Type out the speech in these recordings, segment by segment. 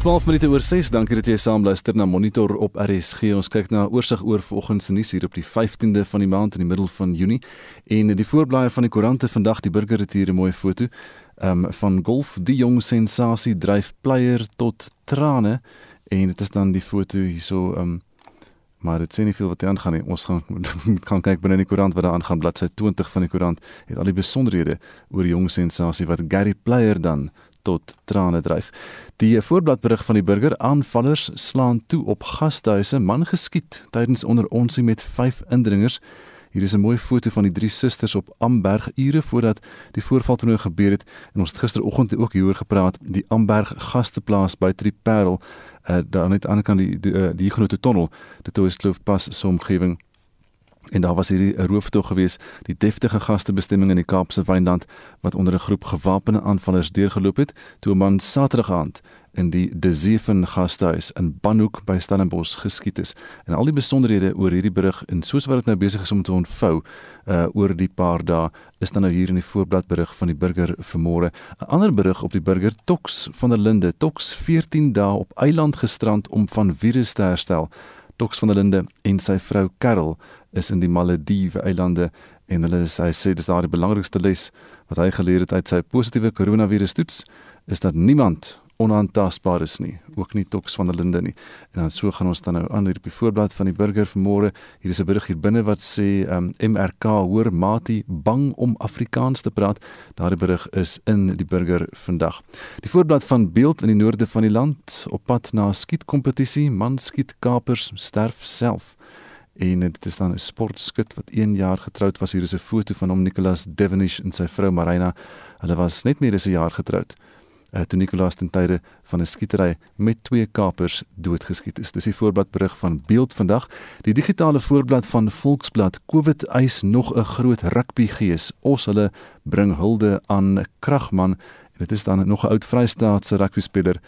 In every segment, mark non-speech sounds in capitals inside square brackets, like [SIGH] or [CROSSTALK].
Dis 12 minute oor 6. Dankie dat jy saam luister na Monitor op RSG. Ons kyk na oorsig oor vanoggend se nuus hier op die 15de van die maand in die middel van Junie. En die voorblaaie van die koerante vandag, die burger het hier 'n mooi foto um, van golf, die jong sensasie dryf pleier tot trane en dit is dan die foto hierso um maar dit sê nie veel wat hier aangaan nie. Ons gaan [LAUGHS] kan kyk binne in die koerant wat daar aangaan. Bladsy 20 van die koerant het al die besonderhede oor die jong sensasie wat Gary Player dan tot trane dryf. Die voorbladberig van die burger aanvallers slaan toe op gastehuise, man geskiet tydens onder onsie met 5 indringers. Hier is 'n mooi foto van die drie susters op Amberg ure voordat die voorval toe gebeur het en ons het gisteroggend ook hieroor gepraat die Amberg gasteplaas by Triparel uh, daar net aan die kant die die, uh, die groot tonnel dit is Kloofpas se omgewing En daar was hierdie rooftog geweest, die deftige gastebestemming in die Kaapse Wynland wat onder 'n groep gewapende aanvallers deurgeloop het toe 'n man Saterdag aand in die De Zeven gastehuis in Banhoek by Stellenbosch geskiet is. En al die besonderhede oor hierdie berig en soos wat dit nou besig is om te ontvou uh oor die paar dae is dan nou hier in die voorblad berig van die burger vanmôre. 'n Ander berig op die burger Tox van der Linde, Tox 14 dae op eiland gestrand om van virus te herstel. Tox van der Linde en sy vrou Karel is in die Malediwe eilande en hulle sê hy sê dis daar die belangrikste les wat hy geleer het uit sy positiewe koronavirus toets is dat niemand onaantastbaar is nie, ook nie Tox van der Linde nie. En dan so gaan ons dan nou aan hier op die voorblad van die burger vanmôre. Hier is 'n berig hier binne wat sê um, MRK hoor Mati bang om Afrikaans te praat. Daardie berig is in die burger vandag. Die voorblad van Beeld in die noorde van die land op pad na skietkompetisie, man skiet kapers sterf self en dit is dan 'n sportskut wat 1 jaar getroud was. Hier is 'n foto van hom Nicholas Devonish en sy vrou Marina. Hulle was net meer as 'n jaar getroud. Uh, toe Nicholas ten tye van 'n skietery met twee kapers doodgeskiet is. Dis die voorbladberig van Beeld vandag. Die digitale voorblad van Volksblad COVID eis nog 'n groot rugby gees. Ons hulle bring hulde aan Kragman en dit is dan nog 'n oud Vrystaatse rugby speler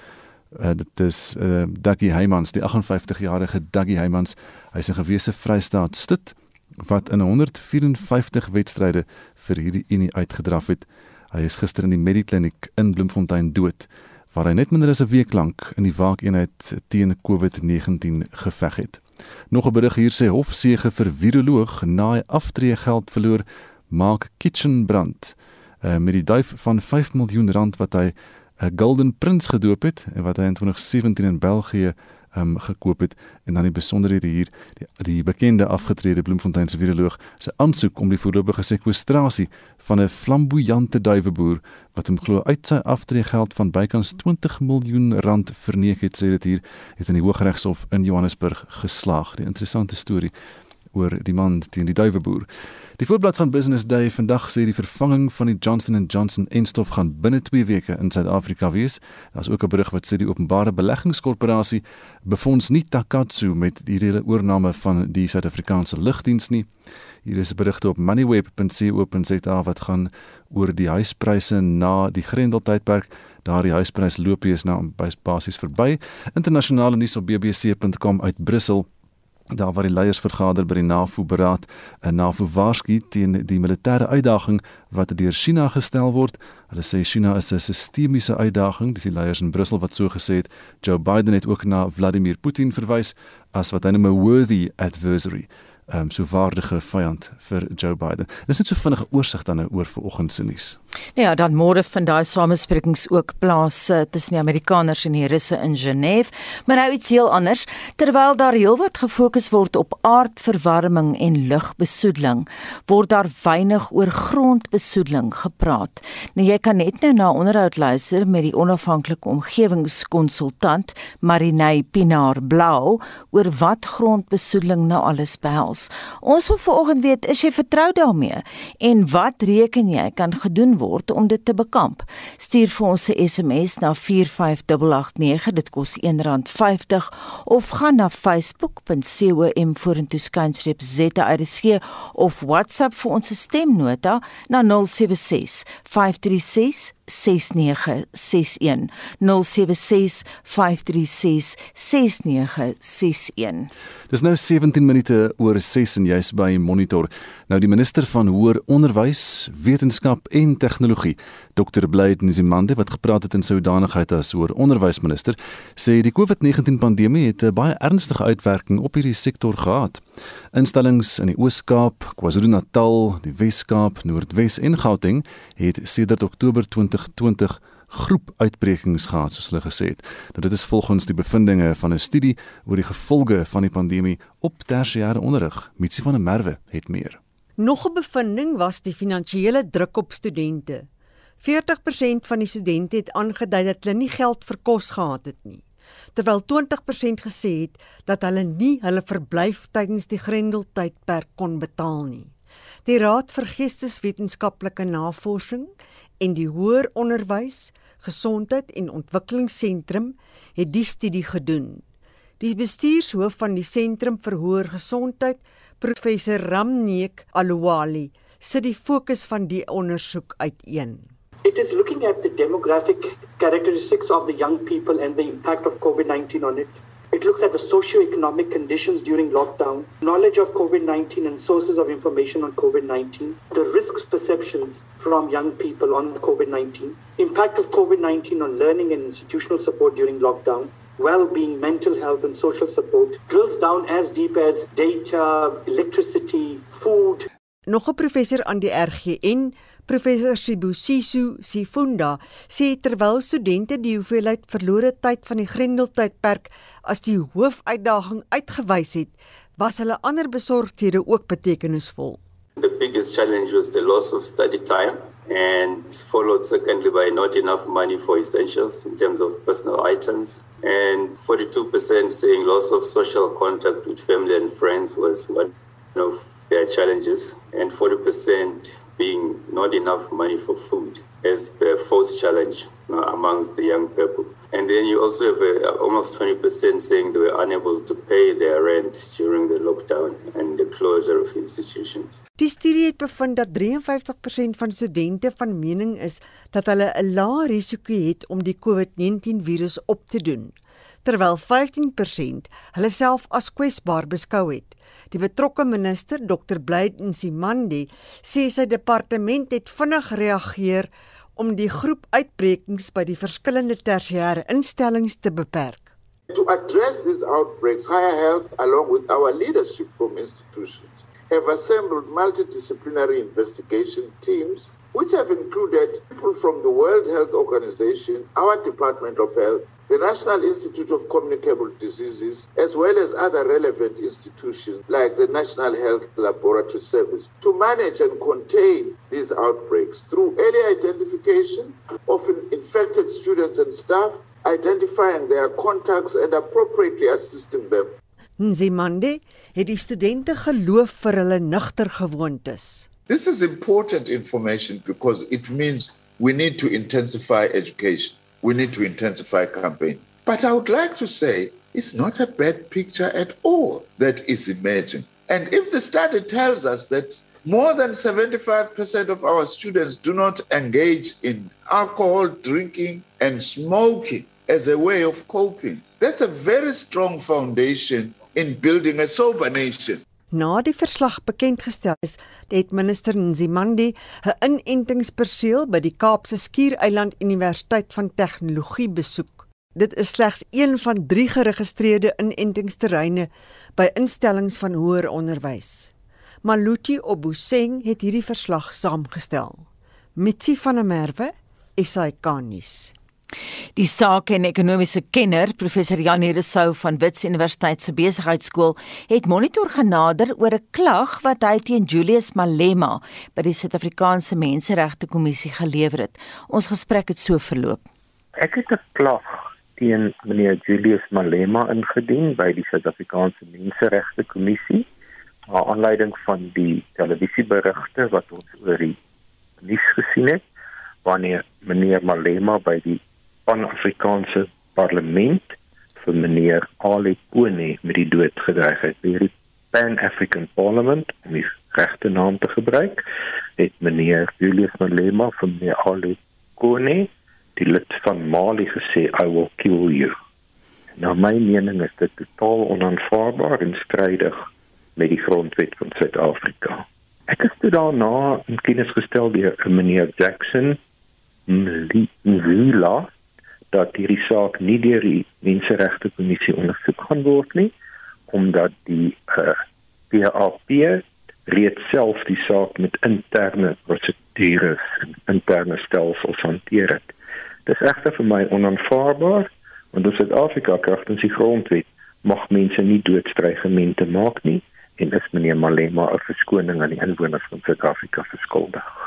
Uh, dit is uh, Duggie Heymans, die 58-jarige Duggie Heymans. Hy's 'n gewese Vrystaat stit wat in 154 wedstryde vir hierdie Unie uitgedraf het. Hy is gister in die Medikliniek in Bloemfontein dood waar hy net minder as 'n week lank in die waakeenheid teen COVID-19 geveg het. Nog 'n berig hier sê hofsege vir viroloog na hy aftree geld verloor maak kitchen brand uh, met die duif van 5 miljoen rand wat hy 'n Golden Prince gedoop het en wat hy in 2017 in België um, gekoop het en dan die besonderhede hier die, die bekende afgetrede Bloemfontein se viroloog se aansoek om die voorlopige sekwestrasie van 'n flamboyante duiweboer wat hom glo uit sy aftreegeld van bykans 20 miljoen rand verneek het sê dit hier het in die Hooggeregshof in Johannesburg geslaag. Die interessante storie oor die man teen die duiweboer Die voorblad van Business Day vandag sê die vervanging van die Johnson & Johnson enstof gaan binne 2 weke in Suid-Afrika wees. Daar's ook 'n berig wat sê die openbare beleggingskorporasie befonds nie Takatsu met die hele oorneem van die Suid-Afrikaanse lugdiens nie. Hier is 'n berigte op moneyweb.co.za wat gaan oor die huispryse na die Grendeltydperk. Daar die huispryse loop hier is nou basies verby. Internasionale nuus op bbc.com uit Brussel daar waar die leiers vergader by die NAVO beraad en NAVO waarsku teen die militêre uitdaging wat deur China gestel word. Hulle sê China is 'n sistemiese uitdaging, dis die leiers in Brussel wat so gesê het. Joe Biden het ook na Vladimir Putin verwys as wat hy noem 'n worthy adversary um, so waardige vyand vir Joe Biden. Dis net so vinnige oorsig dan nou oor vanoggend se nuus. Nou ja, dan môre van daai samesprekings ook plaas uh, tussen die Amerikaners en die Russe in Genève, maar nou iets heel anders. Terwyl daar heelwat gefokus word op aardverwarming en lugbesoedeling, word daar weinig oor grondbesoedeling gepraat. Nou jy kan net nou na onderhoud luister met die onafhanklike omgewingskonsultant Marinay Pinaar Blau oor wat grondbesoedeling nou alles behels behels. Ons wil vanoggend weet, is jy vertrou daarmee en wat reken jy kan gedoen word om dit te bekamp? Stuur vir ons 'n SMS na 45889, dit kos R1.50 of gaan na facebook.com vorentoe skynstreep ZRC of WhatsApp vir ons stemnota na 076 536 6961 076 536 6961 Dis nou 17 minute oor 6 en jy's by Monitor. Nou die minister van hoër onderwys, wetenskap en tegnologie, Dr. Blyde Nzimande wat gepraat het in sy hoedanigheid as hoër onderwysminister, sê die COVID-19 pandemie het 'n baie ernstige uitwerking op hierdie sektor gehad. Instellings in die Oos-Kaap, KwaZulu-Natal, die Wes-Kaap, Noordwes en Gauteng het sedert Oktober 2020 groepuitbrekings gehad soos hulle gesê het. Nou dit is volgens die bevindinge van 'n studie oor die gevolge van die pandemie op tersiêre onderrig. Mitsi van der Merwe het meer. Nog 'n bevinding was die finansiële druk op studente. 40% van die studente het aangedui dat hulle nie geld vir kos gehad het nie, terwyl 20% gesê het dat hulle nie hulle verblyf tydens die Grendeltydperk kon betaal nie. Die Raad vir Geesteswetenskaplike Navorsing en die Hoër Onderwys Gesondheid en Ontwikkelingsentrum het die studie gedoen. Die bestuurshoof van die Sentrum vir Hoër Gesondheid, professor Ramneek Aluwali, sit die fokus van die ondersoek uiteen. It is looking at the demographic characteristics of the young people and the impact of COVID-19 on it. It looks at the socio-economic conditions during lockdown, knowledge of COVID-19 and sources of information on COVID-19, the risks perceptions from young people on COVID-19, impact of COVID-19 on learning and institutional support during lockdown, well-being, mental health and social support, drills down as deep as data, electricity, food. Nog 'n professor aan die RGN Professor Sibusiso Sifunda sê terwyl studente die hoeveelheid verlore tyd van die Grendeltydperk as die hoofuitdaging uitgewys het, was hulle ander besorgdhede ook betekenisvol. The biggest challenge was the loss of study time and followed secondly by not enough money for essentials in terms of personal items and 42% saying loss of social contact with family and friends was one of their challenges and 40% being not enough money for food as the fourth challenge uh, amongst the young people. And then you also have uh, almost 20% saying they were unable to pay their rent during the lockdown and the closure of institutions. Die studie het bevind dat 53% van studente van mening is dat hulle 'n lae risiko het om die COVID-19 virus op te doen, terwyl 15% hulle self as kwesbaar beskou het. Die betrokke minister, Dr. Blyde Nsimandi, sê sy departement het vinnig reageer om die groep uitbrekings by die verskillende tersiêre instellings te beperk. To address these outbreaks, Higher Health along with our leadership from institutions have assembled multidisciplinary investigation teams which have included people from the World Health Organization, our Department of Health, the National Institute of Communicable Diseases, as well as other relevant institutions like the National Health Laboratory Service, to manage and contain these outbreaks through early identification of infected students and staff, identifying their contacts and appropriately assisting them. Nzimande het die studente geloof vir hulle nugter gewoontes. This is important information because it means we need to intensify education. We need to intensify campaign. But I would like to say it's not a bad picture at all that is emerging. And if the study tells us that more than 75% of our students do not engage in alcohol, drinking, and smoking as a way of coping, that's a very strong foundation in building a sober nation. Na die verslag bekend gestel is, het minister Nzimandi 'n inentingsperseel by die Kaapse Skiereiland Universiteit van Tegnologie besoek. Dit is slegs een van 3 geregistreerde inentingsterreine by instellings van hoër onderwys. Maluti Obuseng het hierdie verslag saamgestel. Mitsi van der Merwe, SAK-nuus. Die sake en ekonomiese kenner, professor Janie Resou van Wits Universiteit se besigheidskool, het monitor genader oor 'n klag wat hy teen Julius Malema by die Suid-Afrikaanse Menseregte Kommissie gelewer het. Ons gesprek het so verloop. Ek het 'n klag teen meneer Julius Malema ingedien by die Suid-Afrikaanse Menseregte Kommissie na aanleiding van die televisieberigte wat ons oor die nuus gesien het wanneer meneer Malema by die pan-Afrikaanse parlement vir meneer Ali Kone met die dood gedreig het. Die Pan-African Parliament, om die regte naam te gebruik, het meneer Julius Malema van meneer Ali Kone, die lid van Mali gesê I will kill you. Nou my mening is dit totaal onaanvaarbaar en strydig met die grondwet van Suid-Afrika. Ek het daarna in kennis gestel deur meneer Jackson Mzila dat hierdie saak nie deur die Menseregte Kommissie ondersoek gaan word nie omdat die uh, PAP reeds self die saak met interne prosedures en interne stelsels hanteer het. Dit is regtig vir my onaanvaarbaar want in Suid-Afrika kragtens die grondwet mag mense nie doodstrygemente maak nie en dis meneer Malema 'n verskoning aan die inwoners van Suid-Afrika verskuldig.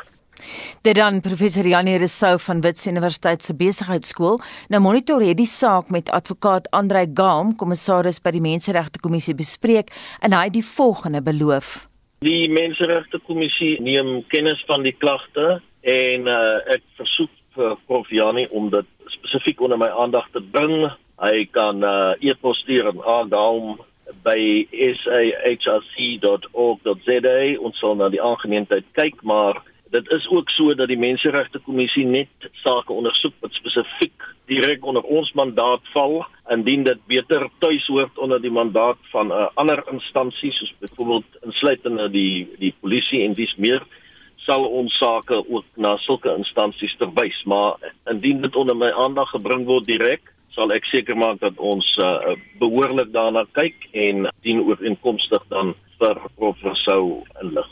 Dit dan professor Janie Resou van Wits Universiteit se besigheidskool. Nou monitor het die saak met advokaat Andrei Gam, kommissaris by die Menseregte Kommissie bespreek en hy het die volgende beloof. Die Menseregte Kommissie neem kennis van die klagte en uh, ek versoek vir Prof Janie om dit spesifiek onder my aandag te bring. Hy kan uh, e-pos stuur aan Gam by sahrc.org.za ons sal na die aangeneemdheid kyk maar dit is ook so dat die menseregte kommissie net sake ondersoek wat spesifiek direk onder ons mandaat val indien dit beter tuis hoort onder die mandaat van 'n uh, ander instansie soos byvoorbeeld insluitende die die polisie en dis meer sal ons sake ook na sulke instansies verwys maar indien dit onder my aandag gebring word direk sal ek seker maak dat ons uh, behoorlik daarna kyk en dien ooreenkomstig dan vir prof Rousseau inlig.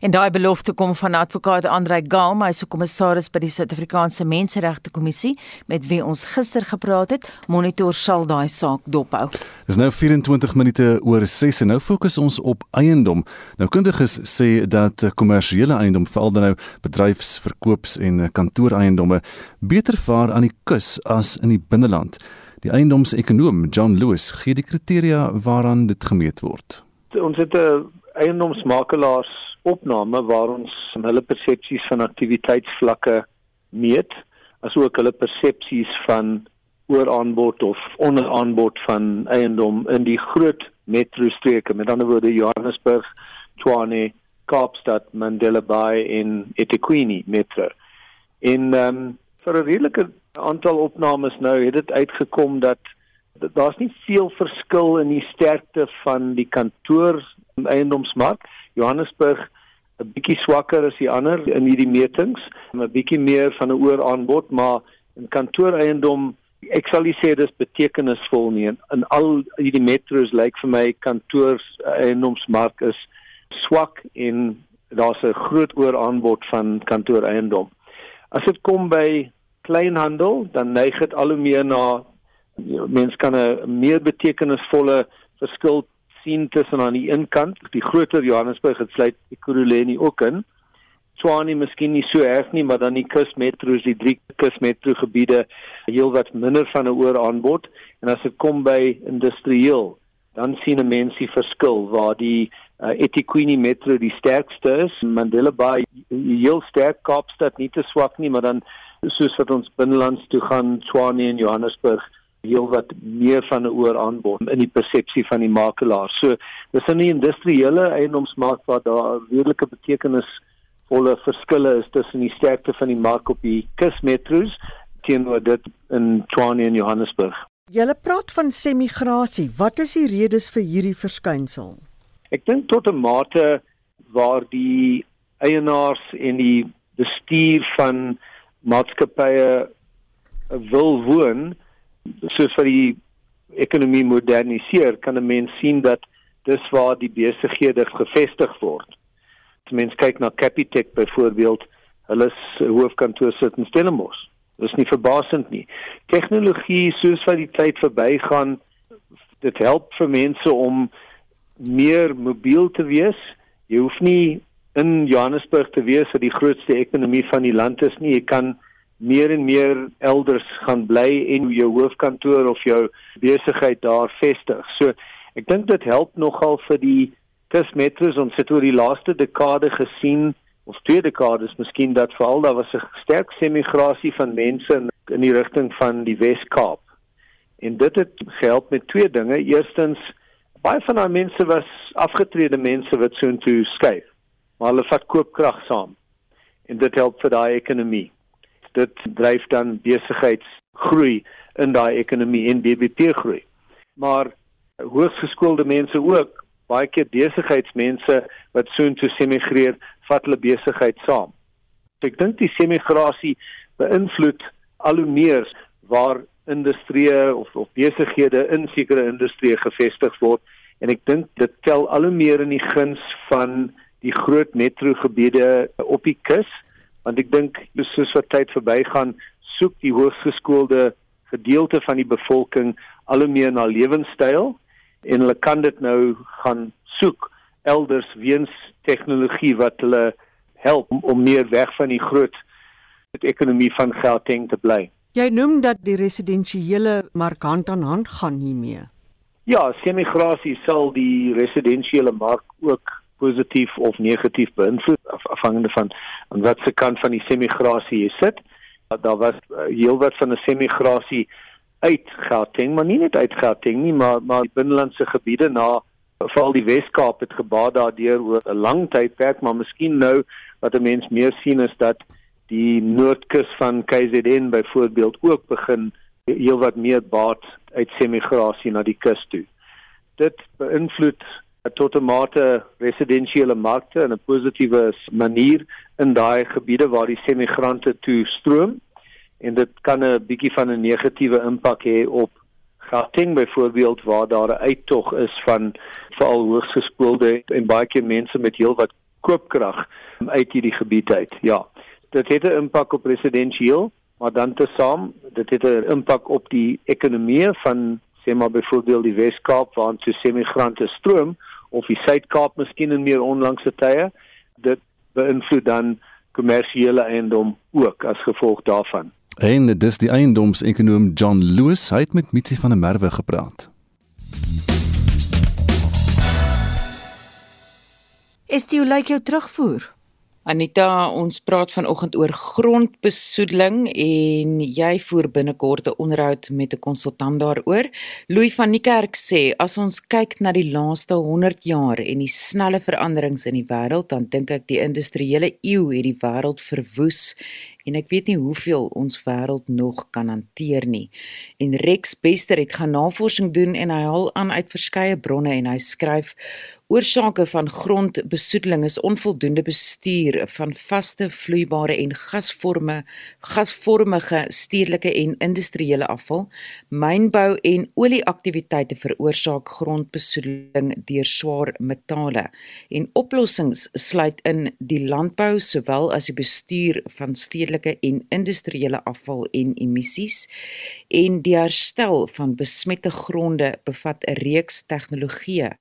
En daai belofte kom van advokaat Andrei Galm, hy is 'n kommissaris by die Suid-Afrikaanse Menseregte Kommissie met wie ons gister gepraat het. Monitor sal daai saak dophou. Dis nou 24 minute oor 6 en nou fokus ons op eiendom. Nou kundiges sê dat kommersiële eiendom, veral dan nou bedryfsverkoops en kantooreiendomme, beter vaar aan die kus as in die binneland. Die eiendomsekonoom John Lewis gee die kriteria waaraan dit gemeet word. Ons het 'n eiendomsmakelaars opname waar ons hulle persepsies van aktiwiteitsvlakke meet asook hulle persepsies van ooraanbod of onderaanbod van eiendom in die groot metrostreke met ander woorde Johannesburg, Tshwane, Kaapstad, Mandela Bay en eThekwini metro. In ehm um, vir 'n redelike aantal opnames nou het dit uitgekom dat daar's nie veel verskil in die sterkte van die kantoor eiendomsmark. Johannesburg 'n bietjie swakker as die ander in hierdie metings, 'n bietjie meer van 'n ooraanbod, maar in kantooreiendom ek sal sê dis betekenisvol nie. In, al hierdie metros lyk vir my kantooreiendomsmark is swak en daar's 'n groot ooraanbod van kantooreiendom. As dit kom by kleinhandel, dan neig dit al hoe meer na mense kan 'n meer betekenisvolle verskil sien tussen aan die een kant die groter Johannesburg het sluit Ekurhuleni ook in. Tshwane miskien nie so erg nie, maar dan die kusmetro's, die drie kusmetrogebiede heelwat minder van 'n ooraanbod en as dit kom by industrieel, dan sien 'n mens die verskil waar die uh, eThekwini metro die sterkste is, Mandela Bay heel sterk, Kaapstad nie te swak nie, maar dan soos wat ons binnelands toe gaan, Tshwane en Johannesburg heel wat meer van 'n ooraanbod in die persepsie van die makelaar. So dis in die industriële eiendomsmark waar daar redelike betekenisvolle verskille is tussen die sterkte van die mark op die kusmetros teenoor dit in Tshwane en Johannesburg. Julle praat van semigrasie. Wat is die redes vir hierdie verskynsel? Ek dink tot 'n mate waar die eienaars en die bestuur van maatskappye wil woon soos vir die ekonomie moderniseer, kan 'n mens sien dat dis waar die besighede gevestig word. As mens kyk na Capitec byvoorbeeld, hulle hoofkantoor sit in Stellenbosch. Dis nie verbasend nie. Tegnologie soos wat die tyd verbygaan, dit help vir mense om meer mobiel te wees. Jy hoef nie in Johannesburg te wees wat die grootste ekonomie van die land is nie. Jy kan meer en meer elders gaan bly en jou hoofkantoor of jou besigheid daar vestig. So ek dink dit help nogal vir die kusmetros ons het oor die laaste dekade gesien of twee dekades miskien dat veral daar was 'n sterk semigrasie van mense in, in die rigting van die Wes-Kaap. En dit het gehelp met twee dinge. Eerstens baie van daai mense was afgetrede mense wat soontoe skuif. Maar hulle vat koopkrag saam. En dit help vir daai ekonomie dit dryf dan besigheidsgroei in daai ekonomie en BBP groei. Maar hoogs geskoolde mense ook baie keer besigheidsmense wat soontoe semigreer, vat hulle besigheid saam. So ek dink die semigrasie beïnvloed al hoe meer waar industrie of of besighede in sekere industrieë gevestig word en ek dink dit tel al hoe meer in die guns van die groot metrogebiede op die kus want ek dink soos wat tyd verbygaan soek die hoogsgeskoolde gedeelte van die bevolking al hoe meer na lewenstyl en hulle kan dit nou gaan soek elders weens tegnologie wat hulle help om, meer weg van die groot ekonomie van Gauteng te bly. Jy noem dat die residensiële mark hand aan hand gaan hiermee. Ja, semigrasie sal die residensiële mark ook positief of negatief beïnvloed afhangende van aan watter kant van die semigrasie jy sit. Daar was uh, heelwat van 'n semigrasie uit Gauteng, maar nie net uit Gauteng nie, maar maar binnelandse gebiede na veral die Wes-Kaap het gebaat daardeur oor 'n lang tydperk, maar miskien nou wat 'n mens meer sien is dat die noordkus van KZN byvoorbeeld ook begin heelwat meer baat uit semigrasie na die kus toe. Dit beïnvloed tot 'n mate residensiële markte in 'n positiewe manier in daai gebiede waar die semigrante toe stroom en dit kan 'n bietjie van 'n negatiewe impak hê op Gauteng byvoorbeeld waar daar 'n uittog is van veral hoogsgeskoolde en baie keer mense met heelwat koopkrag uit hierdie gebied uit. Ja. Dit het 'n impak op residensieel, maar dan tesame, dit het 'n impak op die ekonomie van sê maar byvoorbeeld die Wes-Kaap waar ons semigrante stroom of die Suid-Kaap miskien in meer onlangse tye. Dit beïnvloed dan kommersiële eiendom ook as gevolg daarvan. En dis die eiendomsekonoom John Lewis, hy het met Mitsi van der Merwe gepraat. Estie, hoe lyk jou terugvoer? Anita, ons praat vanoggend oor grondbesoedeling en jy voer binnekort 'n onderhoud met 'n konsultant daaroor. Louis van Niekerk sê as ons kyk na die laaste 100 jaar en die snelle veranderings in die wêreld, dan dink ek die industriële eeu het die wêreld verwoes en ek weet nie hoeveel ons wêreld nog kan hanteer nie. En Rex Bester het gaan navorsing doen en hy haal aan uit verskeie bronne en hy skryf Oorsake van grondbesoedeling is onvoldoende bestuur van vaste vloeibare en gasvorme gasvormige stedelike en industriële afval. Mynbou en olieaktiwiteite veroorsaak grondbesoedeling deur swaar metale. En oplossings sluit in die landbou sowel as die bestuur van stedelike en industriële afval en emissies en die herstel van besmette gronde bevat 'n reeks tegnologieë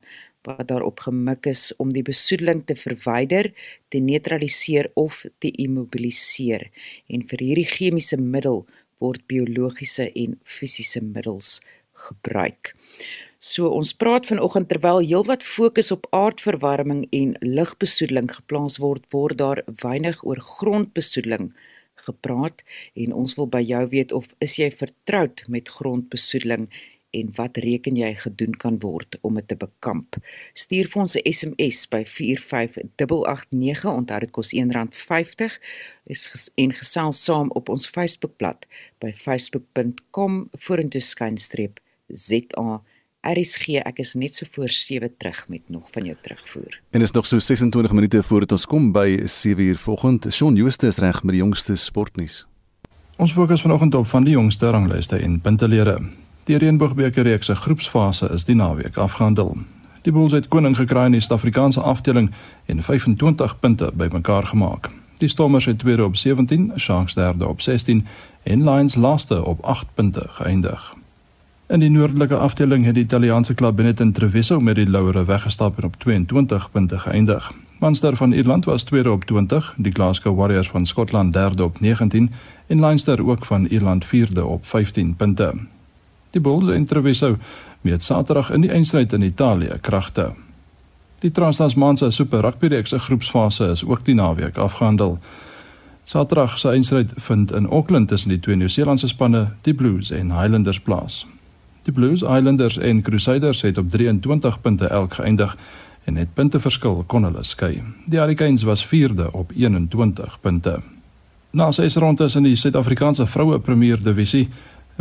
wat daarop gemik is om die besoedeling te verwyder, te neutraliseer of te immobiliseer. En vir hierdie chemiese middel word biologiese en fisiese middels gebruik. So ons praat vanoggend terwyl heelwat fokus op aardverwarming en lugbesoedeling geplaas word, word daar weinig oor grondbesoedeling gepraat en ons wil by jou weet of is jy vertroud met grondbesoedeling en wat reken jy gedoen kan word om dit te bekamp. Stuur vir ons 'n SMS by 45889 onthou dit kos R1.50 is ges en gesels saam op ons Facebookblad by facebook.com vorentoeskynstreep ZA RSG ek is net so voor 7 terug met nog van jou terugvoer. En is nog so 26 minute voordat ons kom by 7uur vanoggend. Shaun Jooste is reg met die jongste sportnuus. Ons fokus vanoggend op van die jongste ranglyste en puntelere. Die Reënboogbeker reeks se groepsfase is die naweek afgehandel. Die Bulls het koning gekry in die Suid-Afrikaanse afdeling en 25 punte bymekaar gemaak. Die Stormers het tweede op 17, Sharks derde op 16 en Lions laaste op 8 punte geëindig. In die noordelike afdeling het die Italiaanse klub Benetton Treviso met die laure weggestap en op 22 punte geëindig. Munster van Ierland was tweede op 20, die Glasgow Warriors van Skotland derde op 19 en Leinster ook van Ierland vierde op 15 punte. Die Bulls en Treviso meet Saterdag in die eindstryd in Italië kragte. Die Trans-Tasman se Super Rugby reeks se groepsfase is ook die naweek afgehandel. Saterdag se eindstryd vind in Auckland tussen die twee Nieu-Seelandse spanne, die Blues en Highlanders plaas. Die Blues, Highlanders en Crusaders het op 23 punte elk geëindig en net punteverskil kon hulle skei. Die Hurricanes was 4de op 21 punte. Na ses rondes in die Suid-Afrikaanse vroue Premier Divisie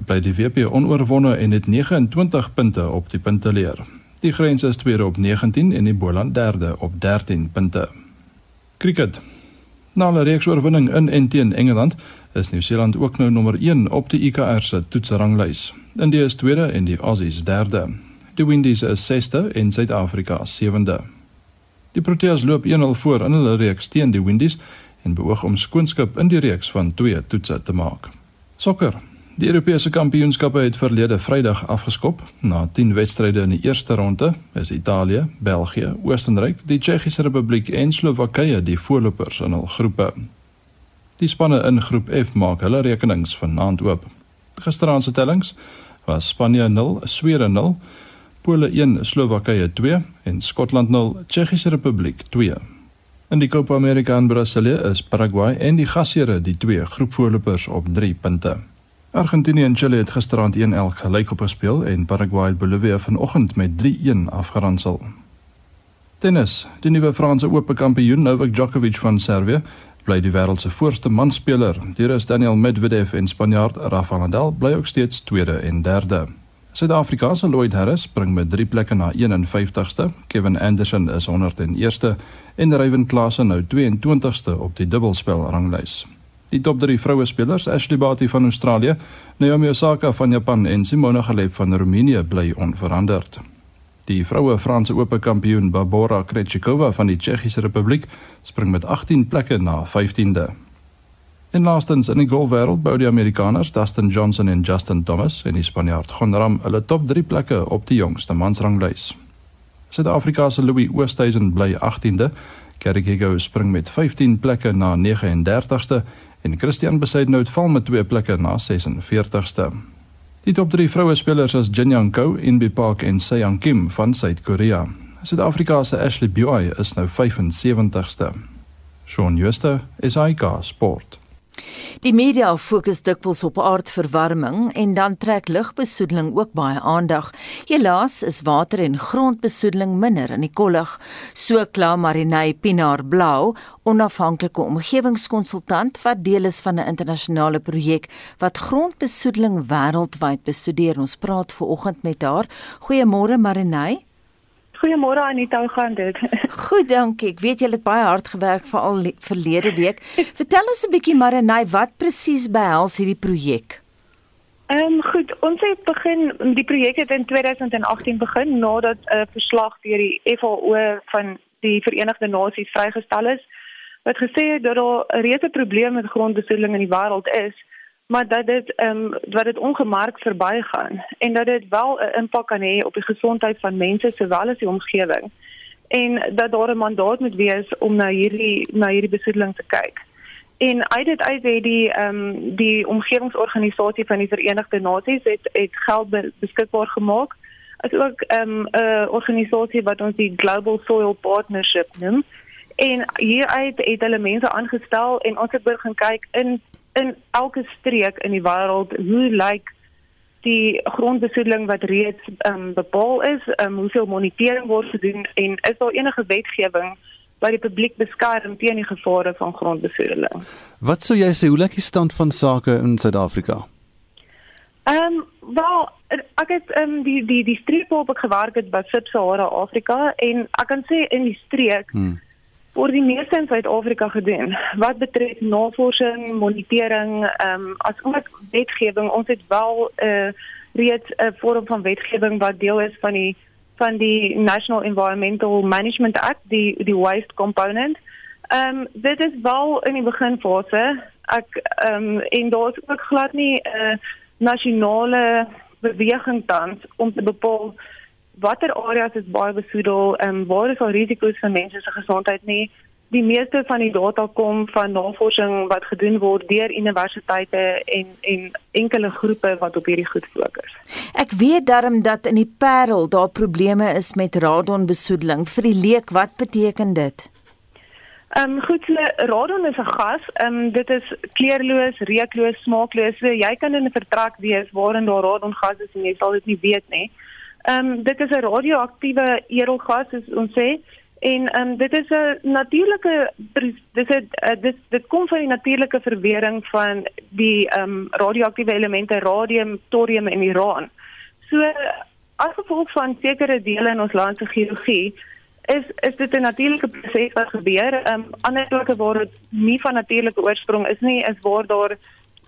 bly die WP onoorwonde en het 29 punte op die punteleer. Die Grens is tweede op 19 en die Boland derde op 13 punte. Cricket. Na 'n reeks oorwinning in en teen Engeland is Nieu-Seeland ook nou nommer 1 op die ICR se toetsranglys. India is tweede en die Aussies derde. Die Windies is sesde en Suid-Afrika sewende. Die Proteas loop 1-0 voor in hulle reeks teen die Windies en beoog om skoonskip in die reeks van 2 toetse te maak. Sokker. Die Europese Kampioenskappe het verlede Vrydag afgeskop. Na 10 wedstryde in die eerste ronde is Italië, België, Oostenryk, die Tsjechiese Republiek en Slowakye die voorlopers in hul groepe. Die spanne in groep F maak hulle rekenings vanaand oop. Gisteraand se tellings was Spanje 0, Swede 0, Pole 1, Slowakye 2 en Skotland 0, Tsjechiese Republiek 2. In die Copa América in Brasilië is Paraguay en die gasheere die twee groepvoorlopers op 3 punte. Argentinië en Chili het gisterand 1-1 gelykop gespeel en Paraguay het Bolivia vanoggend met 3-1 afgeronsel. Tennis. Die nuwe Franse Ope kampioen Novak Djokovic van Servië bly die wêreld se voorste manspeler. Die Rus Daniel Medvedev en Spanjaard Rafael Nadal bly ook steeds tweede en derde. Suid-Afrika se Lloyd Harris spring met 3 plekke na 51ste. Kevin Anderson is 101ste en Ryan Klaasen nou 22ste op die dubbelspel ranglys. Die top 3 vroue spelers, Ashley Barty van Australië, Naomi Osaka van Japan en Simona Halep van Roemenië bly onveranderd. Die vroue Franse Ope kampioen Barbora Krejcikova van die Tsjechiese Republiek spring met 18 plekke na 15de. En laastens in die golfwêreld bou die Amerikaners Dustin Johnson en Justin Thomas en die Spanjaard Jon Rahm hulle top 3 plekke op die jongste mansranglys. Suid-Afrika se Louis Oosthuizen bly 18de, Gary Gego spring met 15 plekke na 39ste en Christian Besaidnout val met 2 plekke na 46ste. Die top 3 vroue spelers is Jin Young Ko, Inbi Park en Seong Kim van Suid-Korea. Suid-Afrika se Ashley Buy is nou 75ste. Shaun Schuster, SAK Sport. Die media fokus dikwels op aardverwarming en dan trek lugbesoedeling ook baie aandag. Helaas is water en grondbesoedeling minder in die kollig. So kla Marinay Pinaar Blau, onafhanklike omgewingskonsultant wat deel is van 'n internasionale projek wat grondbesoedeling wêreldwyd bestudeer. Ons praat ver oggend met haar. Goeiemôre Marinay. Goeiemôre Anita, hoe gaan dit? [LAUGHS] Goed, dankie. Ek weet jy het baie hard gewerk vir al verlede week. Vertel ons 'n bietjie Marinay, wat presies behels hierdie projek? Ehm um, goed, ons het begin die projek het in 2018 begin nadat 'n uh, verslag deur die FAO van die Verenigde Nasies vrygestel is wat gesê het dat daar 'n reuse probleem met grondbesoedeling in die wêreld is maar dat dit ehm um, wat dit ongemerk verbygaan en dat dit wel 'n impak kan hê op die gesondheid van mense sowel as die omgewing en dat daar 'n mandaat moet wees om na hierdie na hierdie besoedeling te kyk. En uit dit uit het die ehm um, die omgewingsorganisasie van die Verenigde Nasies het het geld beskikbaar gemaak as ook ehm um, 'n organisasie wat ons die Global Soil Partnership noem. En hieruit het hulle mense aangestel en ons het begin kyk in in elke streek in die wêreld hoe lyk die grondbesoedeling wat reeds um, bepaal is, um, hoeveel monitering word gedoen en is daar enige wetgewing wat die publiek beskerm teen die gevare van grondbesoedeling? Wat sou jy sê hoe lyk die stand van sake in Suid-Afrika? Ehm um, wel ek het ehm um, die die die streek waarop ek gewerk het by Sub-Sahara Afrika en ek kan sê in die streek hmm word die meeste in Suid-Afrika gedoen. Wat betref navorsing, monitering, ehm um, as ook wetgewing, ons het wel 'n uh, reeds 'n vorm van wetgewing wat deel is van die van die National Environmental Management Act, die die waste component. Ehm um, dit is wel in die beginfase. Ek ehm um, en daar is ook glad nie 'n uh, nasionale beweging tans om te bepaal watter areas is baie besoedel en waar is al risiko's vir mense se gesondheid nie. Die meeste van die data kom van navorsing wat gedoen word deur universiteite en en enkele groepe wat op hierdie goed fokus. Ek weet darm dat in die Parel daar probleme is met radonbesoedeling. Vir die leek, wat beteken dit? Ehm um, goed, so, radon is 'n gas. Ehm um, dit is kleurloos, reukloos, smaakloos. So, jy kan in 'n vertrek wees waarin daar radongas is en jy sal dit nie weet nie. Ehm um, dit is 'n radioaktiewe edelgas soos ons sê en ehm um, dit is 'n natuurlike dis dit dit dit kom van die natuurlike verwering van die ehm um, radioaktiewe elemente radium, thorium en uran. So as gevolg van sekere dele in ons land se geologie is is dit 'n natuurlike proses wat gebeur. Ehm um, ander plekke waar dit nie van natuurlike oorsprong is nie, is waar daar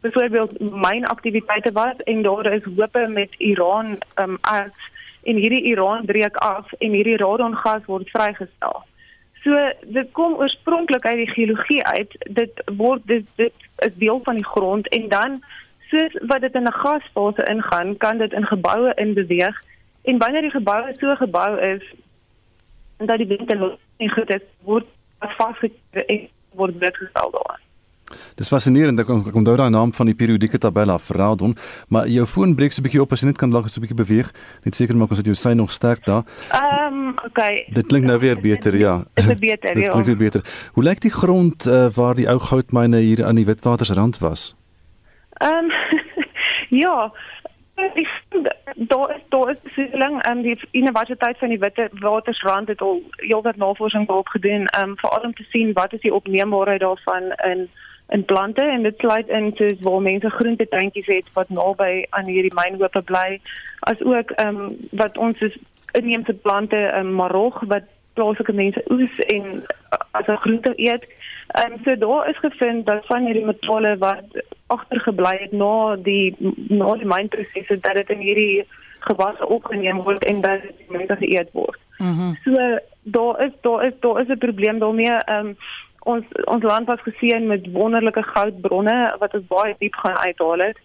byvoorbeeld mynaktiwiteite was en daar is hope met Iran ehm um, as en hierdie Iran breek af en hierdie radongas word vrygestel. So dit kom oorspronklik uit die geologie uit. Dit word dit, dit is deel van die grond en dan soos wat dit in 'n gasfase ingaan, kan dit in geboue inbeweeg en wanneer die gebou so gebou is dat die ventilasie goed is, word vasgekry en word blootgestel daaraan. Dis fascinerend, ek kom daar daai naam van die periodieke tabel af, radon, maar jou foon breek so 'n bietjie op as jy net kan lag so 'n bietjie beweeg. Net seker maak ons dat jou sy nog sterk daar. Ehm, um, okay. Dit klink nou weer beter, ja. Dit is beter, Dit ja. klink weer beter. Hoe lyk die grond uh, waar die ou goudmyne hier aan die Witwatersrand was? Ehm um, [LAUGHS] ja, ek daar is daar is seeling en die Universiteit van die Witwatersrand het al heelwat navorsing daarop gedoen, ehm um, veral om te sien wat is die opneembaarheid daarvan in in plante en dit sluit in soos waar mense groentetuintjies het wat naby aan hierdie mynhope bly as ook ehm um, wat ons is inheemse plante um, Marok wat plaaslike mense oes en uh, as 'n groente eet. Ehm um, so daar is gevind dat van hierdie metale wat agtergebly het na die na die mynprosesse dat dit in hierdie gewasse opgeneem word en dat dit mense geëet word. Mm so daar is daar is daar is 'n probleem daarmee. Ehm um, ons ons land was geseën met wonderlike goudbronne wat ons baie diep gaan uithaal het.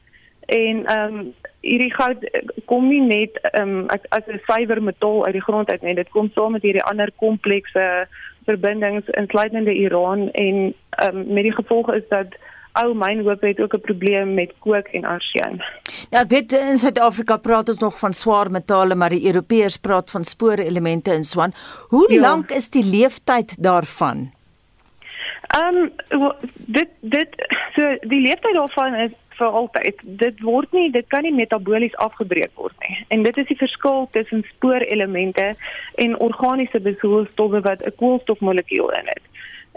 En ehm um, hierdie goud kom nie net ehm um, as, 'n suiwer metaal uit die grond uit nie. Dit kom saam met hierdie ander komplekse verbindings insluitende Iran en ehm um, met die gevolg is dat ou mynhoop het ook 'n probleem met kook en arsen. Ja, ek weet in Suid-Afrika praat ons nog van swaar metale, maar die Europeërs praat van spoorelemente in swan. Hoe ja. lank is die leeftyd daarvan? Ehm um, dit dit so die leeftyd daarvan is vir altyd. Dit word nie dit kan nie metabolies afgebreek word nie. En dit is die verskil tussen spoorelemente en organiese besoedelstowwe wat 'n koolstofmolekuul in het.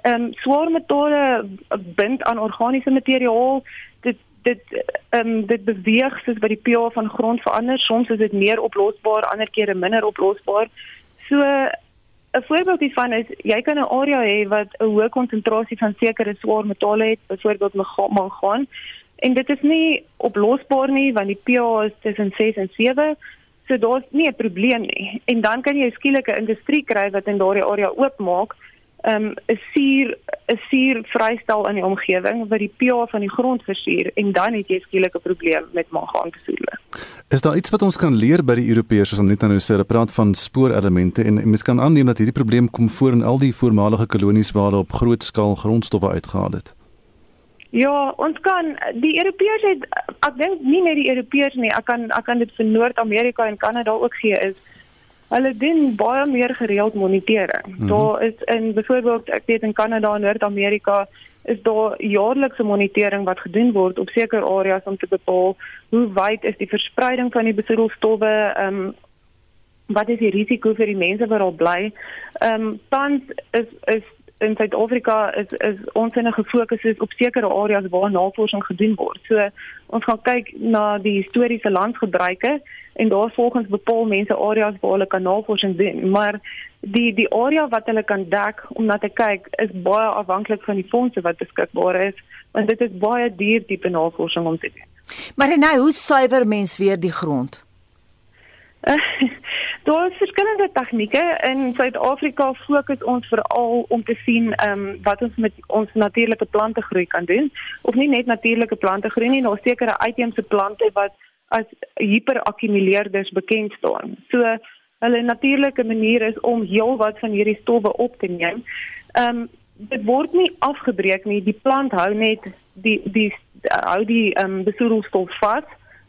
Ehm um, swaar metale bind aan organiese materiaal. Dit dit ehm um, dit beweeg soos by die pH van grond verander. Soms is dit meer oplosbaar, ander kere minder oplosbaar. So 'n voorbeeld hiervan is jy kan 'n area hê wat 'n hoë konsentrasie van sekere swaar metale het, byvoorbeeld mangaan. En dit is nie oplosbaar nie want die pH is tussen 6 en 7. So daar's nie 'n probleem nie. En dan kan jy skielik 'n industrie kry wat in daardie area oopmaak, um, 'n suur 'n suur vrystel in die omgewing wat die pH van die grond versuur en dan het jy skielik 'n probleem met mangaanbesoedeling. Is daar iets wat ons kan leer by die Europeërs soos net nou sê, hulle praat van spoorelemente en, en mens kan aanneem dat hierdie probleem kom voor in al die voormalige kolonies waar hulle op groot skaal grondstowwe uitgehaal het. Ja, ons kan die Europeërs het ek dink nie net die Europeërs nie, ek kan ek kan dit vir Noord-Amerika en Kanada ook gee is hulle doen baie meer gereeld monitering. Mm -hmm. Daar is in byvoorbeeld ek weet in Kanada en Noord-Amerika is daar jaarlikse monitering wat gedoen word op sekere areas om te bepaal hoe wyd is die verspreiding van die besoedelstowwe, ehm um, wat is die risiko vir die mense wat daar bly. Ehm um, tans is is in Suid-Afrika is is ons in 'n gefokus is op sekere areas waar navorsing gedoen word. So ons gaan kyk na die historiese landsgebruike en daarvolgens bepaal mense areas waar hulle kan navorsing doen. Maar die die area wat hulle kan dek om na te kyk is baie afhanklik van die fondse wat beskikbaar is, want dit is baie duur tipe navorsing om te doen. Maar nou, hoe suiwer mens weer die grond? [LAUGHS] Daar is verskillende tegnieke in Suid-Afrika fokus ons veral om te sien ehm um, wat ons met ons natuurlike plante groei kan doen of nie net natuurlike plante groei nie, daar sekere uitheemse plante wat as hiperakkumuleerders bekend staan. So hulle natuurlike manier is om heelwat van hierdie stowwe op te neem. Ehm um, dit word nie afgebreek nie, die plant hou net die die hou die ehm um, besoedelstof vas.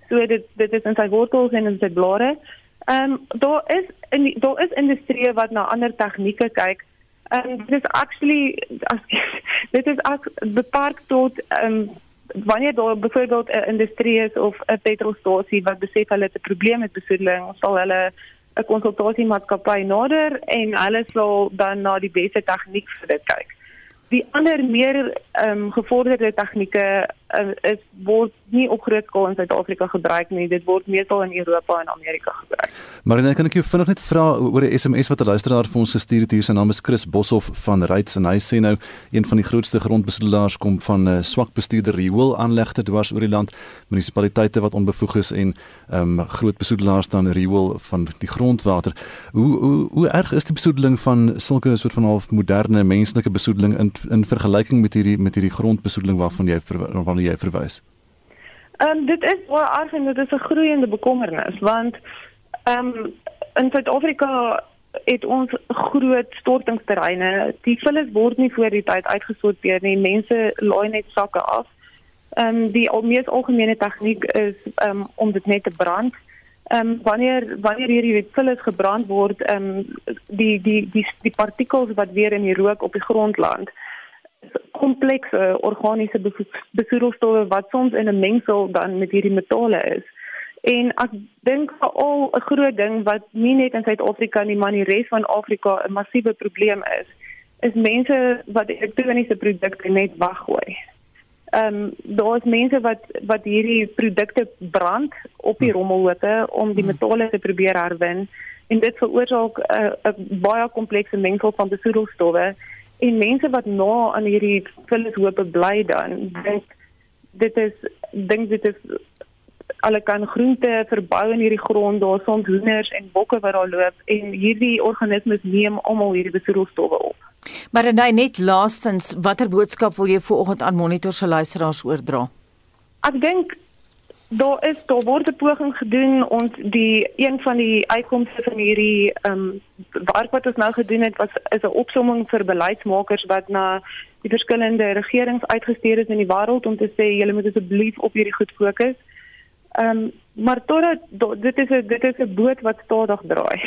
So dit dit is in sy wortels en in sy blare. Ehm um, daar is in daar is industrie wat na ander tegnieke kyk. Ehm um, dit is actually as [LAUGHS] dit is as beperk tot ehm um, wanneer daar byvoorbeeld 'n industrie is of 'n petrolstasie wat besef hulle het 'n probleem met besoedeling, sal hulle 'n konsultasiemaatskappy nader en hulle sal dan na die beste tegniek vir dit kyk. Die ander meer ehm um, gevorderde tegnieke uh, is word nie op groot skaal in Suid-Afrika gebruik nie. Dit word meestal in Europa en Amerika gebruik. Dan kan ek jou vinnig net vra oor 'n SMS wat 'n luisteraar vir ons gestuur het. Hier sy naam is Chris Boshoff van Ryds en hy sê nou een van die grootste grondbesoedelaars kom van 'n uh, swak bestuurde rioolaanlegte dwars oor die land, munisipaliteite wat onbevoeg is en ehm um, groot besoedelaars dan riool van die grondwater. Hoe hoe hoe erg is die besoedeling van sulke soort van half moderne menslike besoedeling in in vergelyking met hierdie met hierdie grondbesoedeling waarvan jy waarvan jy verwys? Ehm um, dit is wel erg en dit is 'n groeiende bekommernis want ehm um, in Suid-Afrika het ons groot stortingsterreine. Die vullis word nie voor die tyd uitgesorteer nie. Mense laai net sakke af. Ehm um, die mees algemene tegniek is ehm um, om dit net te brand. Ehm um, wanneer wanneer hierdie vullis gebrand word, ehm um, die die die die partikels wat weer in die rook op die grond land komplekse organiese besoedelstowwe wat soms in 'n mengsel dan met hierdie metale is. En ek dink veral 'n groot ding wat nie net in Suid-Afrika nie, maar in die res van Afrika 'n massiewe probleem is, is mense wat elektroniese produkte net weggooi. Ehm um, daar is mense wat wat hierdie produkte brand op die rommelhope om die metale te probeer herwin en dit veroorsaak 'n uh, baie komplekse mengsel van besoedelstowwe en mense wat na aan hierdie vullishope bly dan dink dit is dink dit is alle kan groente verbou in hierdie grond daar soms hoenders en bokke wat daar loop en hierdie organismes neem almal hierdie besoedelstowwe op. Maar en net laastens watter boodskap wil jy vanoggend aan monitor se luisteraars oordra? Ek dink daar is daar word 'n poging gedoen ons die een van die uitkomste van hierdie ehm um, werk wat ons nou gedoen het was is 'n opsomming vir beleidsmakers wat na die verskillende regerings uitgestuur is in die wêreld om te sê julle moet asseblief op hierdie goed fokus. Ehm um, maar totdat dit is 'n dit is 'n boot wat stadig draai.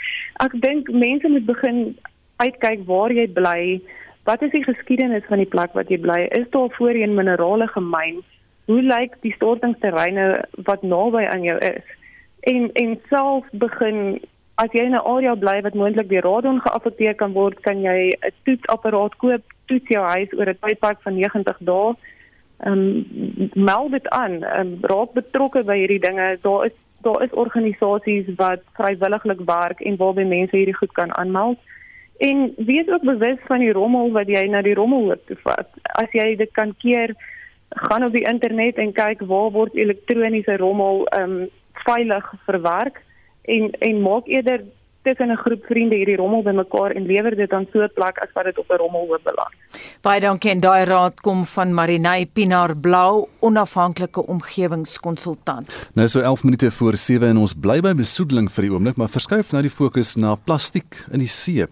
[LAUGHS] Ek dink mense moet begin uitkyk waar jy bly. Wat is die geskiedenis van die plek wat jy bly? Is daar voorheen minerale gemyn? Hoe lyk die stortingsterreine wat naby aan jou is? En en self begin as jy in 'n area bly wat moontlik deur radon geaffekteer kan word kan jy 'n toetsapparaat koop toets jou huis oor 'n tydperk van 90 dae. Ehm um, meld dit aan. Um, raak betrokke by hierdie dinge. Daar is daar is organisasies wat vrywilliglik werk en waarby mense hierdie goed kan aanmeld. En wees ook bewus van die rommel wat jy na die rommel hoop te vat. As jy dit kan keer gaan op die internet en kyk waar word elektroniese rommel ehm um, veilig verwerk en en maak eerder tussen 'n groep vriende hierdie rommel bymekaar en lewer dit dan so 'n plek as wat dit op 'n rommelhoop beland. Baie dankie en daai raad kom van Marinay Pinaar Blau, onafhanklike omgewingskonsultant. Nou so 11 minute voor 7 en ons bly by besoedeling vir die oomblik, maar verskuif nou die fokus na plastiek in die see.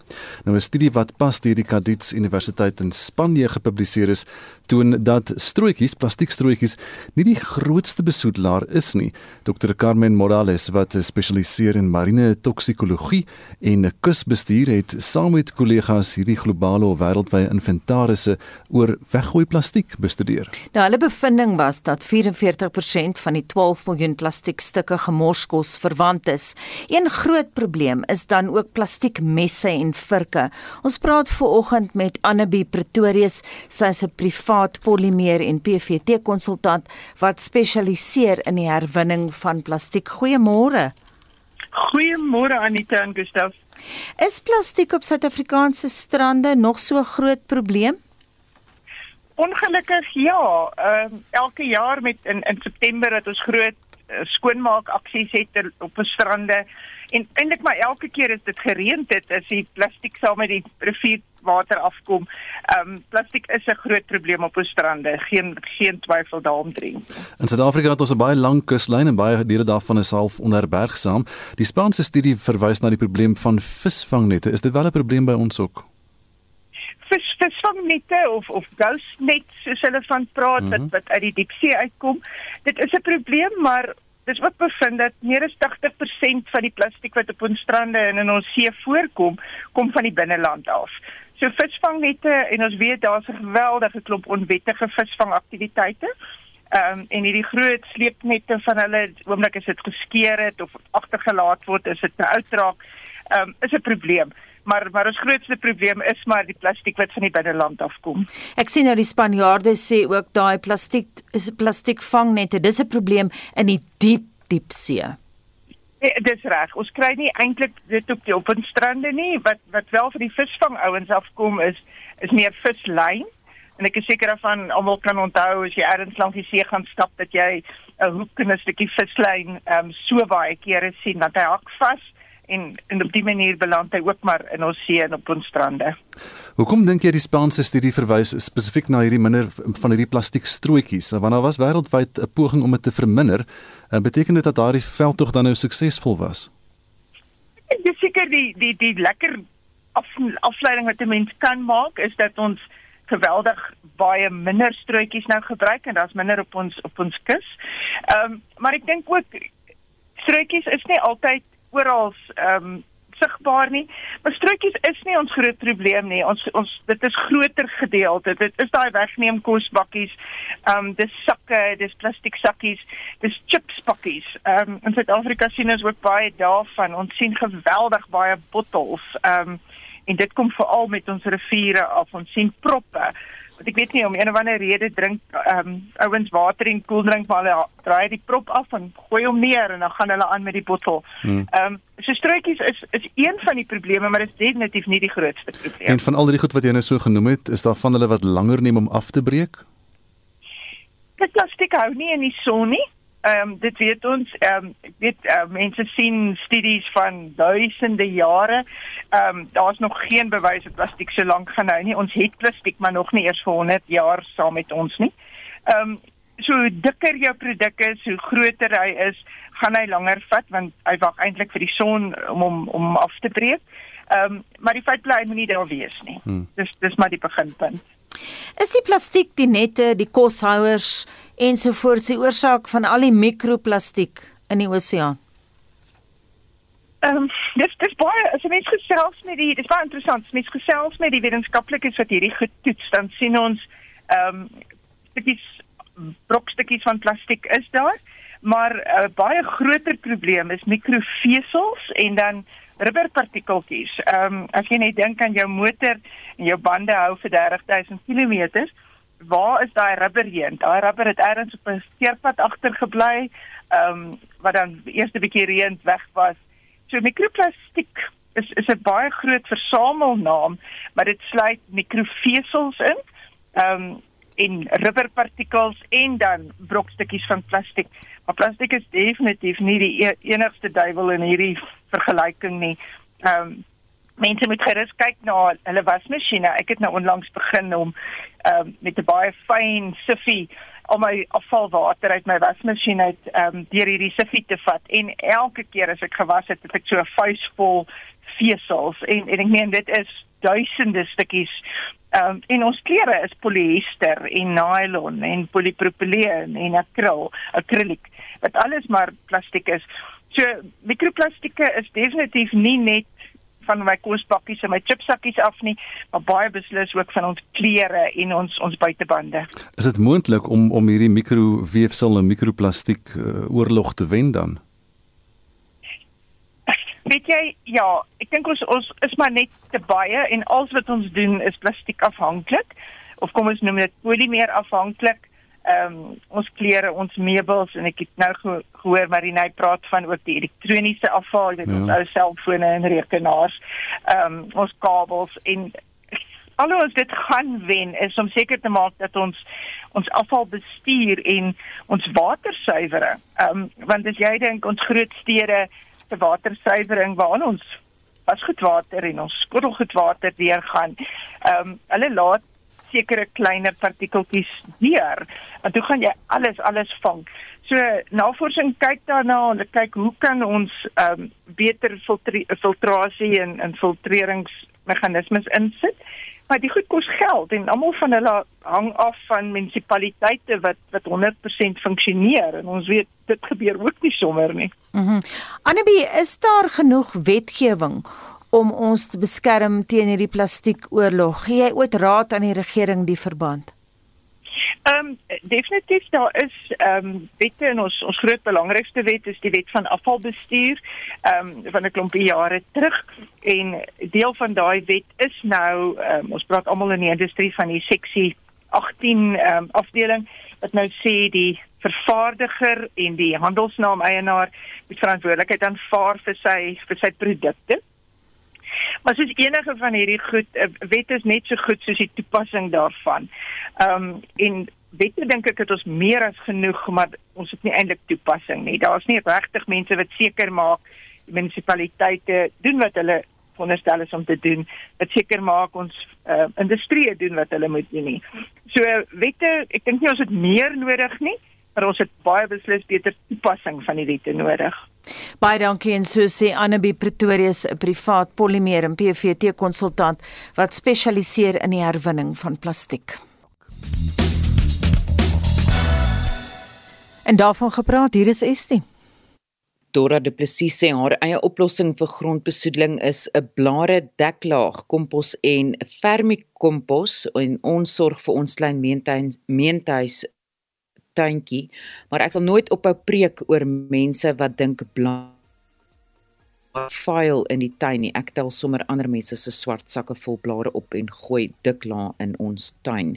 Nou 'n studie wat pas deur die Cadiz Universiteit in Spanje gepubliseer is, toon dat strooitjies, plastiekstrooitjies, nie die grootste besoedelaar is nie. Dr Carmen Morales wat spesialiseer in marine toksikologie en kusbestuur het saam met kollegas hierdie globale of wêreldwye inventarisse oor weggooi plastiek bestudeer. Nou hulle bevinding was dat 44% van die 12 miljoen plastiekstukke gemorskos verwant is. Een groot probleem is dan ook plastiekmesse en vurke. Ons praat ver oggend met Annabie Pretorius, sy is 'n privaat polimeer en PVT konsultant wat spesialiseer in die herwinning van plastiek. Goeiemôre. Goeiemôre Anita en Gustaf. Is plastiek op Suid-Afrikaanse strande nog so groot probleem? Ongelukkig ja. Ehm uh, elke jaar met in in September het ons groot uh, skoonmaak aksies het op die strande en eintlik maar elke keer as dit gereën het, is die plastiek saam met die rivier water afkom. Ehm um, plastiek is 'n groot probleem op ons strande, geen geen twyfel daaromtrent. In Suid-Afrika het ons 'n baie lang kuslyn en baie dele daarvan is half onherbergsaam. Die Spaanse studie verwys na die probleem van visvangnette. Is dit wel 'n probleem by ons ook? Vis visvangnette of of ghost net soos hulle van praat mm -hmm. wat wat uit die diepsee uitkom. Dit is 'n probleem, maar Dis wat bevind dat meer as 80% van die plastiek wat op ons strande en in ons see voorkom, kom van die binneland af. So visvangnette en ons weet daar's 'n geweldige klomp onwettige visvangaktiwiteite. Ehm um, en hierdie groot sleepnette van hulle oomblik as dit geskeur het of agtergelaat word, is dit nou uitraak. Ehm um, is 'n probleem. maar maar ons grootste probleem is maar die plastiek wat van die binneland afkom. Ek sien nou die Spanjaarde sê ook daai plastiek is plastiek vangnette. Dis 'n probleem in die diep diep see. Nee, dis reg. Ons kry nie eintlik dit op die op ons strande nie. Wat wat wel vir die visvang ouens afkom is is meer vislyn. En ek is seker daarvan almal kan onthou as jy ergens langs die see gaan stap dat jy 'n hoek en 'n stukkie vislyn ehm um, so baie kere sien dat hy hak vas en en op die manier beland hy ook maar in ons see en op ons strande. Hoekom dink jy die Spaanse studie verwys spesifiek na hierdie minder van hierdie plastiekstrootjies? Want daar was wêreldwyd 'n poging om dit te verminder. En beteken dit dat daardie veldtog dan nou suksesvol was? Dink seker die die die lekker af, afleiding wat 'n mens kan maak is dat ons geweldig baie minder strootjies nou gebruik en daar's minder op ons op ons kus. Ehm um, maar ek dink ook strootjies is nie altyd oral ehm um, sigbaar nie. Maar strootjies is nie ons groot probleem nie. Ons ons dit is groter gedeelte. Dit is daai wegneem kosbakkies. Ehm um, dis sakke, dis plastiek sakkies, dis chips pakkies. Ehm um, in Suid-Afrika sien ons ook baie daarvan. Ons sien geweldig baie bottels. Ehm um, en dit kom veral met ons riviere af. Ons sien proppe want ek weet nie om een of ander rede drink ehm um, ouens water en koeldrink maar hulle draai die prop af en gooi hom neer en dan gaan hulle aan met die bottel. Hmm. Ehm um, so strootjies is is een van die probleme maar dit is definitief nie die grootste probleem. En van al die goed wat jy nou so genoem het, is daar van hulle wat langer neem om af te breek? Dit plastiek hou nie in die son nie. Ehm um, dit weet ons ehm um, ek weet uh, mense sien studies van duisende jare. Ehm um, daar's nog geen bewys dat plastiek so lank gaan hou nie. Ons het plastiek maar nog nie eers vir 100 jaar saam met ons nie. Ehm um, so dikker jou produk is, hoe groter hy is, gaan hy langer vat want hy wag eintlik vir die son om om om af te breek. Ehm um, maar die feit bly hy moenie daar wees nie. Hmm. Dis dis maar die beginpunt. Is die plastiek, die nette, die koshouers ensovoorts die oorsaak van al die mikroplastiek in die oseaan? Ehm, um, dis dis baie, as jy mens gesels met die, dis baie interessant, mens gesels met die wetenskaplikes wat hierdie getoets, dan sien ons ehm um, stukkies brokstukkies van plastiek is daar, maar 'n uh, baie groter probleem is mikrofesels en dan rubberpartikeltjies. Ehm um, as jy net dink aan jou motor en jou bande hou vir 30000 km, waar is daai rubber heen? Daai rubber het eers op 'n steerpad agtergebly, ehm um, wat dan eers 'n bietjie reën weg was. So mikroplastiek is is 'n baie groot versamelnaam, maar dit sluit mikrofesels in. Ehm um, en rubberpartikels en dan brokstukkies van plastiek. Maar plastiek is definitief nie die e enigste duiwel in hierdie vergelyking nie. Ehm um, mense moet gerus kyk na hulle wasmasjiene. Ek het nou onlangs begin om ehm um, met 'n baie fyn siffie om my afvalwater uit my wasmasjien uit ehm um, deur hierdie siffie te vat en elke keer as ek gewas het, het ek so 'n vuisvol vesels en en ek meen dit is duisende stukkies Ehm um, en ons klere is polyester en nylon en polypropyleen en akryl, akryliek wat alles maar plastiek is. So mikroplastieke is definitief nie net van my kospakkies en my chipsakkies af nie, maar baie beslis ook van ons klere en ons ons buitebande. Is dit moontlik om om hierdie mikroweefsel en mikroplastiek uh, oorlog te wen dan? Weet jy, ja, ek dink ons ons is maar net te baie en alles wat ons doen is plastiek afhanklik of kom ons noem dit polimeer afhanklik. Ehm um, ons klere, ons meubels en ek het nou gehoor Marina praat van ook die elektroniese afval, dit ja. ons ou selfone en rekenaars. Ehm um, ons kabels en al ons dit gaan wen is om seker te maak dat ons ons afval bestuur en ons water suiwer. Ehm um, want as jy dink ons groot stede watersuiwering waaraan ons wasgoedwater en ons skottelgoedwater weer gaan. Ehm um, hulle laat sekere kleiner partikeltjies deur. En toe gaan jy alles alles vang. So navorsing kyk daarna, hulle kyk hoe kan ons ehm um, beter filtrasie en en filtreringsmeganismes insit maar die goed kos geld en almal van hulle hang af van munisipaliteite wat wat 100% funksioneer en ons weet dit gebeur ook nie sommer nie. Mhm. Mm Annabie, is daar genoeg wetgewing om ons te beskerm teen hierdie plastiekoorlog? Gee jy ooit raad aan die regering die verband? Ehm um, definitief daar is ehm um, wette in ons ons groot belangrikste wet is die wet van afvalbestuur ehm um, van 'n klompie jare terug en deel van daai wet is nou um, ons praat almal in die industrie van die seksie 18 ehm um, afdeling wat nou sê die vervaardiger en die handelsnaam eienaar moet verantwoordelikheid aanvaar vir sy vir sy produkte. Maar soos enige van hierdie goed, eh, wet is net so goed soos die toepassing daarvan. Ehm um, en wette dink ek het ons meer as genoeg, maar ons het nie eintlik toepassing nie. Daar's nie regtig mense wat seker maak die munisipaliteite doen wat hulle veronderstel is om te doen. Dit seker maak ons uh, industrie doen wat hulle moet doen nie. So wette, ek dink nie ons het meer nodig nie, maar ons het baie beslis beter toepassing van die wette nodig. Baie dankie en so sê Annabie Pretorius, 'n privaat polimeer en PVT konsultant wat spesialiseer in die herwinning van plastiek. En daarvan gepraat, hier is Estie. Dora Du Plessis sê haar eie oplossing vir grondbesoedeling is 'n blare deklaag, kompos en vermikompos en ons sorg vir ons klein meentuis tuintjie, maar ek sal nooit ophou preek oor mense wat dink blare file in die tuin nie. Ek tel sommer ander mense se swart sakke vol blare op en gooi dik la in ons tuin.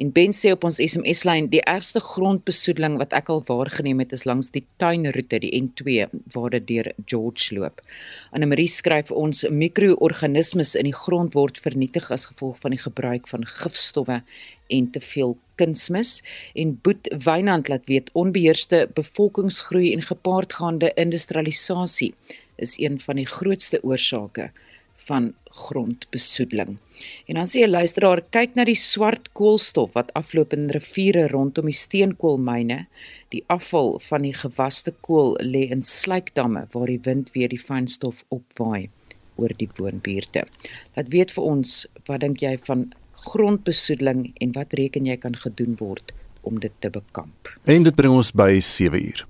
En Ben sê op ons SMS lyn die ergste grondbesoedeling wat ek al waargeneem het is langs die tuinroete die N2 waar dit deur George loop. Anne Marie skryf ons mikroorganismes in die grond word vernietig as gevolg van die gebruik van gifstowwe en te veel kunsmis en Boet Wynand laat weet onbeheerste bevolkingsgroei en gepaardgaande industrialisasie is een van die grootste oorsake van grondbesoedeling. En dan sê 'n luisteraar, kyk na die swart koolstof wat afloop in riviere rondom die steenkoolmyne. Die afval van die gewaste kool lê in slykdamme waar die wind weer die fynstof opwaai oor die woonbuurte. Laat weet vir ons, wat dink jy van grondbesoedeling en wat reken jy kan gedoen word om dit te bekamp? En dit bring ons by 7 uur.